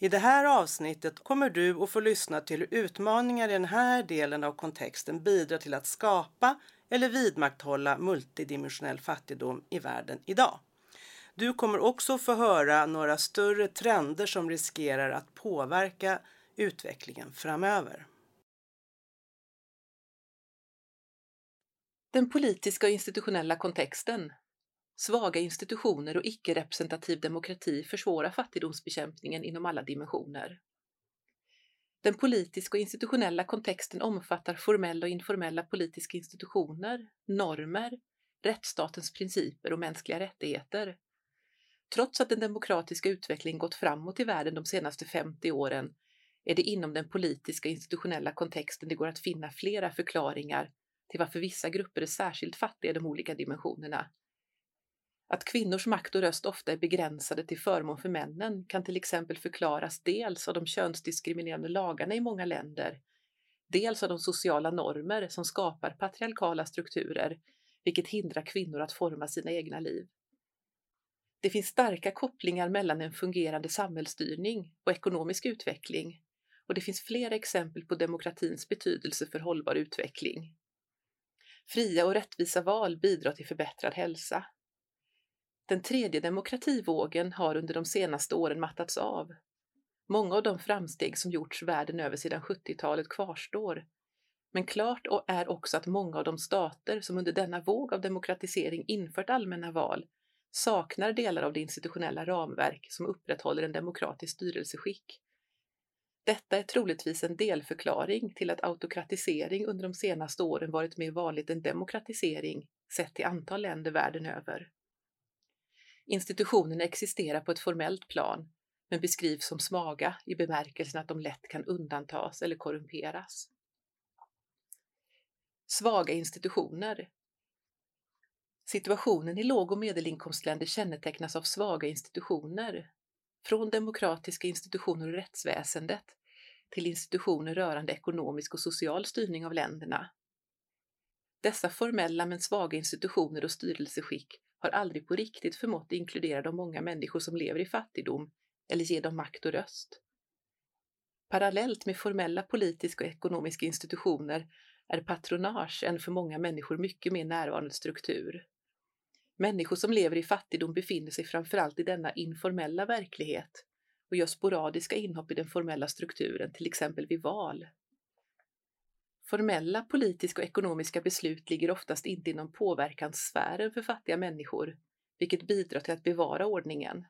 I det här avsnittet kommer du att få lyssna till hur utmaningar i den här delen av kontexten bidrar till att skapa eller vidmakthålla multidimensionell fattigdom i världen idag. Du kommer också få höra några större trender som riskerar att påverka utvecklingen framöver. Den politiska och institutionella kontexten. Svaga institutioner och icke-representativ demokrati försvårar fattigdomsbekämpningen inom alla dimensioner. Den politiska och institutionella kontexten omfattar formella och informella politiska institutioner, normer, rättsstatens principer och mänskliga rättigheter. Trots att den demokratiska utvecklingen gått framåt i världen de senaste 50 åren är det inom den politiska och institutionella kontexten det går att finna flera förklaringar till varför vissa grupper är särskilt fattiga i de olika dimensionerna. Att kvinnors makt och röst ofta är begränsade till förmån för männen kan till exempel förklaras dels av de könsdiskriminerande lagarna i många länder, dels av de sociala normer som skapar patriarkala strukturer, vilket hindrar kvinnor att forma sina egna liv. Det finns starka kopplingar mellan en fungerande samhällsstyrning och ekonomisk utveckling och det finns flera exempel på demokratins betydelse för hållbar utveckling. Fria och rättvisa val bidrar till förbättrad hälsa. Den tredje demokrativågen har under de senaste åren mattats av. Många av de framsteg som gjorts världen över sedan 70-talet kvarstår. Men klart är också att många av de stater som under denna våg av demokratisering infört allmänna val saknar delar av det institutionella ramverk som upprätthåller en demokratisk styrelseskick. Detta är troligtvis en delförklaring till att autokratisering under de senaste åren varit mer vanligt än demokratisering sett till antal länder världen över. Institutionerna existerar på ett formellt plan, men beskrivs som svaga i bemärkelsen att de lätt kan undantas eller korrumperas. Svaga institutioner Situationen i låg och medelinkomstländer kännetecknas av svaga institutioner, från demokratiska institutioner och rättsväsendet till institutioner rörande ekonomisk och social styrning av länderna. Dessa formella men svaga institutioner och styrelseskick har aldrig på riktigt förmått inkludera de många människor som lever i fattigdom eller ge dem makt och röst. Parallellt med formella politiska och ekonomiska institutioner är patronage en för många människor mycket mer närvarande struktur. Människor som lever i fattigdom befinner sig framförallt i denna informella verklighet och gör sporadiska inhopp i den formella strukturen, till exempel vid val. Formella politiska och ekonomiska beslut ligger oftast inte inom påverkanssfären för fattiga människor, vilket bidrar till att bevara ordningen.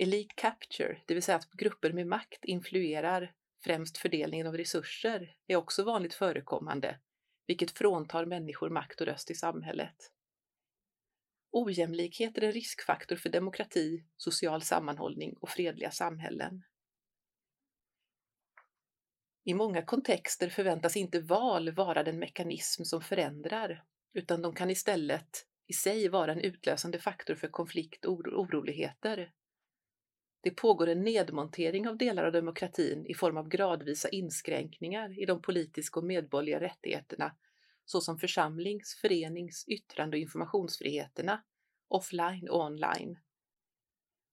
Elite capture, det vill säga att grupper med makt influerar främst fördelningen av resurser, är också vanligt förekommande, vilket fråntar människor makt och röst i samhället. Ojämlikhet är en riskfaktor för demokrati, social sammanhållning och fredliga samhällen. I många kontexter förväntas inte val vara den mekanism som förändrar, utan de kan istället i sig vara en utlösande faktor för konflikt och oroligheter. Det pågår en nedmontering av delar av demokratin i form av gradvisa inskränkningar i de politiska och medborgerliga rättigheterna såsom församlings-, förenings-, yttrande och informationsfriheterna, offline och online.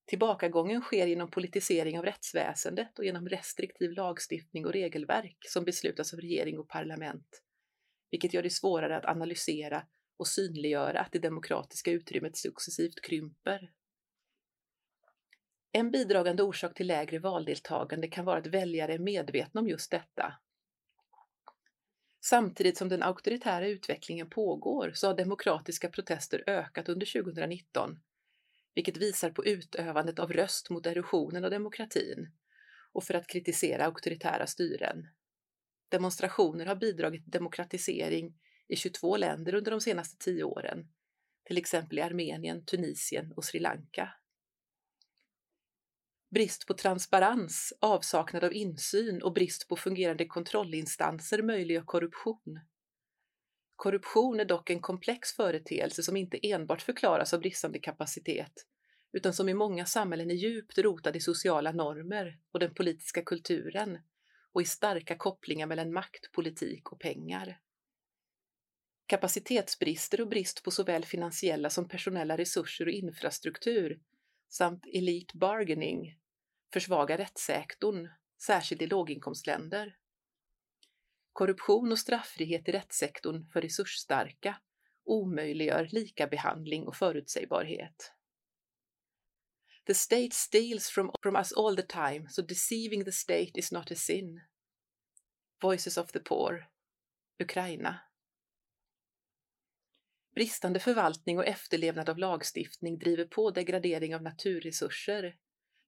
Tillbakagången sker genom politisering av rättsväsendet och genom restriktiv lagstiftning och regelverk som beslutas av regering och parlament, vilket gör det svårare att analysera och synliggöra att det demokratiska utrymmet successivt krymper. En bidragande orsak till lägre valdeltagande kan vara att väljare är medvetna om just detta Samtidigt som den auktoritära utvecklingen pågår så har demokratiska protester ökat under 2019, vilket visar på utövandet av röst mot erosionen av demokratin och för att kritisera auktoritära styren. Demonstrationer har bidragit till demokratisering i 22 länder under de senaste tio åren, till exempel i Armenien, Tunisien och Sri Lanka. Brist på transparens, avsaknad av insyn och brist på fungerande kontrollinstanser möjliggör korruption. Korruption är dock en komplex företeelse som inte enbart förklaras av bristande kapacitet, utan som i många samhällen är djupt rotad i sociala normer och den politiska kulturen och i starka kopplingar mellan makt, politik och pengar. Kapacitetsbrister och brist på såväl finansiella som personella resurser och infrastruktur samt elite bargaining försvagar rättssektorn, särskilt i låginkomstländer. Korruption och straffrihet i rättssektorn för resursstarka omöjliggör likabehandling och förutsägbarhet. The state steals from, from us all the time, so deceiving the state is not a sin. Voices of the Poor, Ukraina. Bristande förvaltning och efterlevnad av lagstiftning driver på degradering av naturresurser,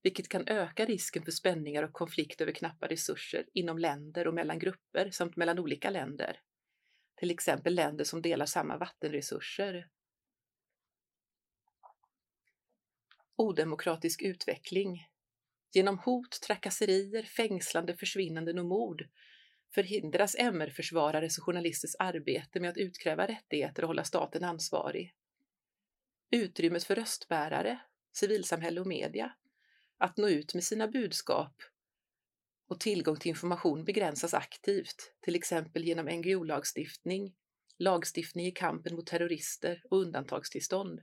vilket kan öka risken för spänningar och konflikt över knappa resurser inom länder och mellan grupper samt mellan olika länder. Till exempel länder som delar samma vattenresurser. Odemokratisk utveckling. Genom hot, trakasserier, fängslande, försvinnanden och mord förhindras MR-försvarares och journalisters arbete med att utkräva rättigheter och hålla staten ansvarig. Utrymmet för röstbärare, civilsamhälle och media att nå ut med sina budskap och tillgång till information begränsas aktivt, till exempel genom NGO-lagstiftning, lagstiftning i kampen mot terrorister och undantagstillstånd.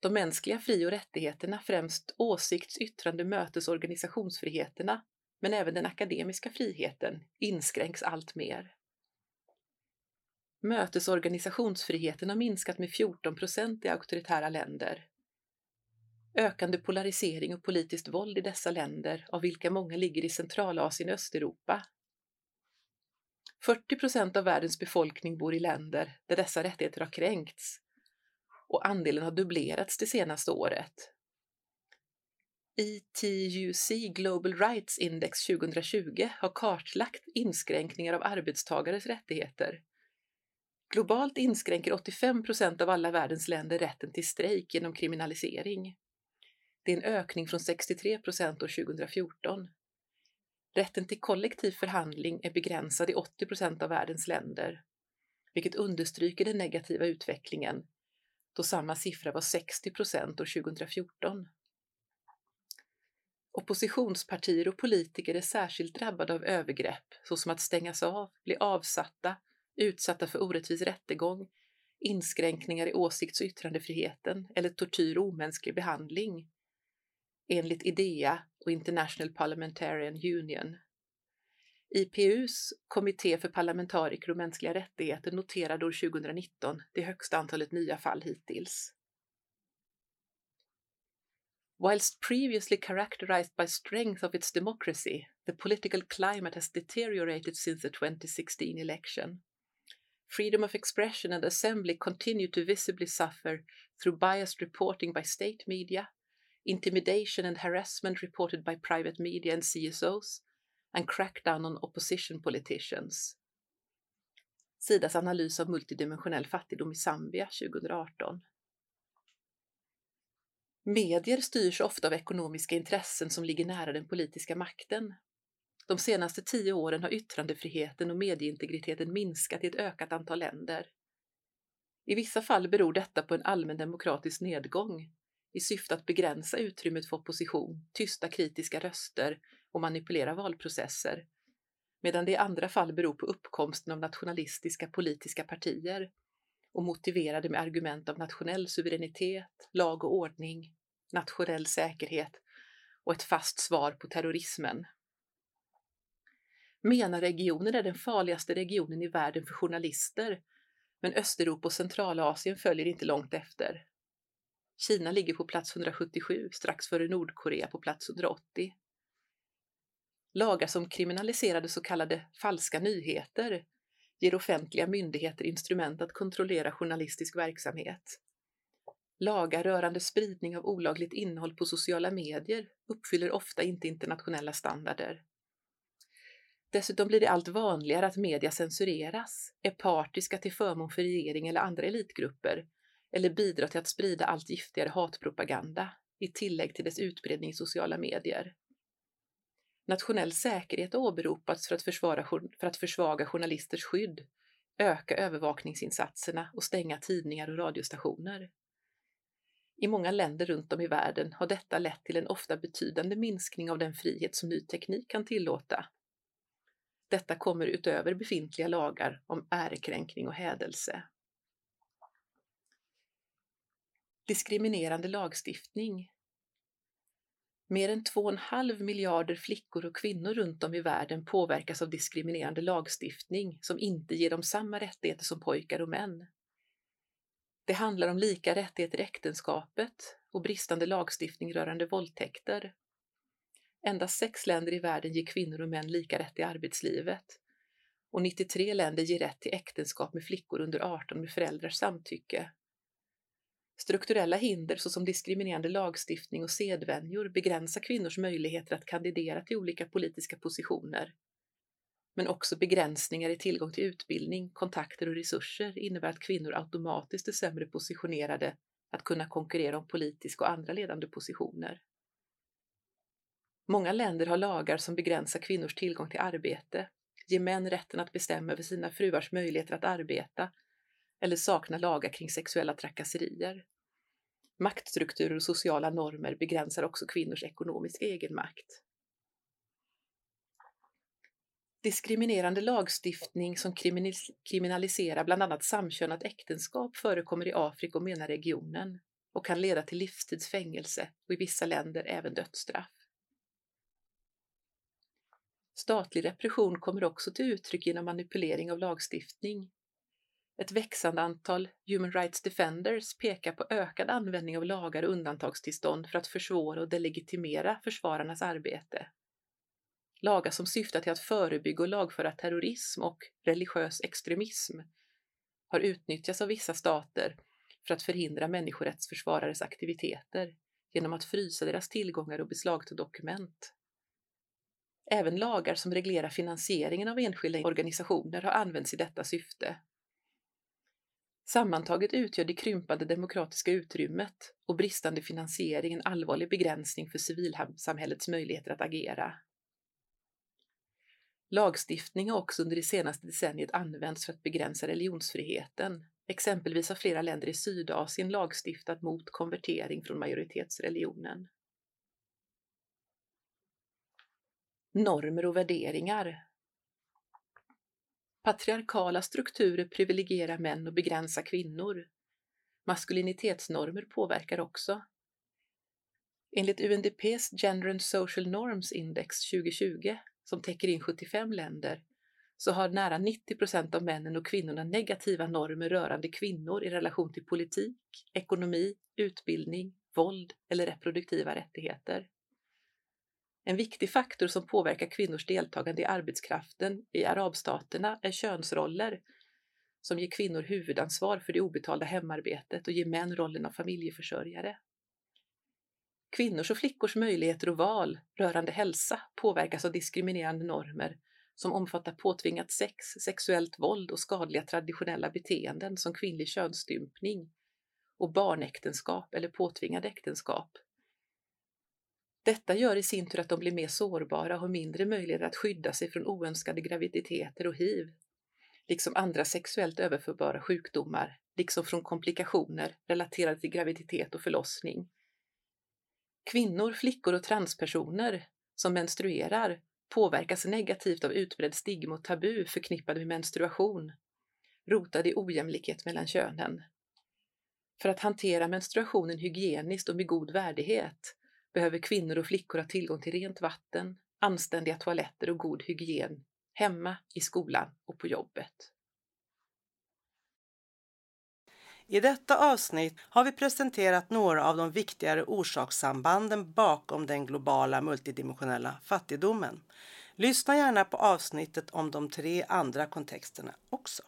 De mänskliga fri och rättigheterna, främst åsikts-, yttrande-, mötes och organisationsfriheterna, men även den akademiska friheten, inskränks allt mer. Mötes och organisationsfriheten har minskat med 14 procent i auktoritära länder. Ökande polarisering och politiskt våld i dessa länder, av vilka många ligger i Centralasien och Östeuropa. 40 procent av världens befolkning bor i länder där dessa rättigheter har kränkts och andelen har dubblerats det senaste året. ITUC Global Rights Index 2020 har kartlagt inskränkningar av arbetstagares rättigheter. Globalt inskränker 85 procent av alla världens länder rätten till strejk genom kriminalisering. Det är en ökning från 63 procent år 2014. Rätten till kollektiv förhandling är begränsad i 80 procent av världens länder, vilket understryker den negativa utvecklingen, då samma siffra var 60 procent år 2014. Oppositionspartier och politiker är särskilt drabbade av övergrepp såsom att stängas av, bli avsatta, utsatta för orättvis rättegång, inskränkningar i åsikts och yttrandefriheten eller tortyr och omänsklig behandling, enligt IDEA och International Parliamentarian Union. IPUs kommitté för parlamentariker och mänskliga rättigheter noterade år 2019 det högsta antalet nya fall hittills. Whilst previously characterized by strength of its democracy, the political climate has deteriorated since the 2016 election. Freedom of expression and assembly continue to visibly suffer through biased reporting by state media, intimidation and harassment reported by private media and CSOs, and crackdown on opposition politicians. Sidas analys av multidimensionell fattigdom i Zambia 2018. Medier styrs ofta av ekonomiska intressen som ligger nära den politiska makten. De senaste tio åren har yttrandefriheten och medieintegriteten minskat i ett ökat antal länder. I vissa fall beror detta på en allmän demokratisk nedgång i syfte att begränsa utrymmet för opposition, tysta kritiska röster och manipulera valprocesser, medan det i andra fall beror på uppkomsten av nationalistiska politiska partier och motiverade med argument av nationell suveränitet, lag och ordning, nationell säkerhet och ett fast svar på terrorismen. MENA-regionen är den farligaste regionen i världen för journalister, men Östeuropa och Centralasien följer inte långt efter. Kina ligger på plats 177, strax före Nordkorea på plats 180. Lagar som kriminaliserade så kallade falska nyheter ger offentliga myndigheter instrument att kontrollera journalistisk verksamhet. Lagar rörande spridning av olagligt innehåll på sociala medier uppfyller ofta inte internationella standarder. Dessutom blir det allt vanligare att media censureras, är partiska till förmån för regering eller andra elitgrupper eller bidra till att sprida allt giftigare hatpropaganda i tillägg till dess utbredning i sociala medier. Nationell säkerhet har åberopats för att, försvara, för att försvaga journalisters skydd, öka övervakningsinsatserna och stänga tidningar och radiostationer. I många länder runt om i världen har detta lett till en ofta betydande minskning av den frihet som ny teknik kan tillåta. Detta kommer utöver befintliga lagar om ärekränkning och hädelse. Diskriminerande lagstiftning Mer än 2,5 miljarder flickor och kvinnor runt om i världen påverkas av diskriminerande lagstiftning som inte ger dem samma rättigheter som pojkar och män. Det handlar om lika rättigheter i äktenskapet och bristande lagstiftning rörande våldtäkter. Endast sex länder i världen ger kvinnor och män lika rätt i arbetslivet och 93 länder ger rätt till äktenskap med flickor under 18 med föräldrars samtycke. Strukturella hinder såsom diskriminerande lagstiftning och sedvänjor begränsar kvinnors möjligheter att kandidera till olika politiska positioner. Men också begränsningar i tillgång till utbildning, kontakter och resurser innebär att kvinnor automatiskt är sämre positionerade att kunna konkurrera om politiska och andra ledande positioner. Många länder har lagar som begränsar kvinnors tillgång till arbete, ger män rätten att bestämma över sina fruars möjligheter att arbeta eller saknar lagar kring sexuella trakasserier. Maktstrukturer och sociala normer begränsar också kvinnors ekonomiska egenmakt. Diskriminerande lagstiftning som kriminaliserar bland annat samkönat äktenskap förekommer i Afrika och MENA-regionen och kan leda till livstidsfängelse och i vissa länder även dödsstraff. Statlig repression kommer också till uttryck genom manipulering av lagstiftning. Ett växande antal Human Rights Defenders pekar på ökad användning av lagar och undantagstillstånd för att försvåra och delegitimera försvararnas arbete. Lagar som syftar till att förebygga och lagföra terrorism och religiös extremism har utnyttjats av vissa stater för att förhindra människorättsförsvarares aktiviteter genom att frysa deras tillgångar och beslagta dokument. Även lagar som reglerar finansieringen av enskilda organisationer har använts i detta syfte. Sammantaget utgör det krympande demokratiska utrymmet och bristande finansiering en allvarlig begränsning för civilsamhällets möjligheter att agera. Lagstiftning har också under det senaste decenniet använts för att begränsa religionsfriheten. Exempelvis har flera länder i Sydasien lagstiftat mot konvertering från majoritetsreligionen. normer och värderingar. Patriarkala strukturer privilegierar män och begränsar kvinnor. Maskulinitetsnormer påverkar också. Enligt UNDPs Gender and Social Norms Index 2020, som täcker in 75 länder, så har nära 90 procent av männen och kvinnorna negativa normer rörande kvinnor i relation till politik, ekonomi, utbildning, våld eller reproduktiva rättigheter. En viktig faktor som påverkar kvinnors deltagande i arbetskraften i arabstaterna är könsroller som ger kvinnor huvudansvar för det obetalda hemarbetet och ger män rollen av familjeförsörjare. Kvinnors och flickors möjligheter och val rörande hälsa påverkas av diskriminerande normer som omfattar påtvingat sex, sexuellt våld och skadliga traditionella beteenden som kvinnlig könsstympning och barnäktenskap eller påtvingade äktenskap detta gör i sin tur att de blir mer sårbara och har mindre möjligheter att skydda sig från oönskade graviditeter och hiv, liksom andra sexuellt överförbara sjukdomar, liksom från komplikationer relaterade till graviditet och förlossning. Kvinnor, flickor och transpersoner som menstruerar påverkas negativt av utbredd stigma och tabu förknippade med menstruation, rotade i ojämlikhet mellan könen. För att hantera menstruationen hygieniskt och med god värdighet behöver kvinnor och flickor ha tillgång till rent vatten, anständiga toaletter och god hygien, hemma, i skolan och på jobbet. I detta avsnitt har vi presenterat några av de viktigare orsakssambanden bakom den globala multidimensionella fattigdomen. Lyssna gärna på avsnittet om de tre andra kontexterna också.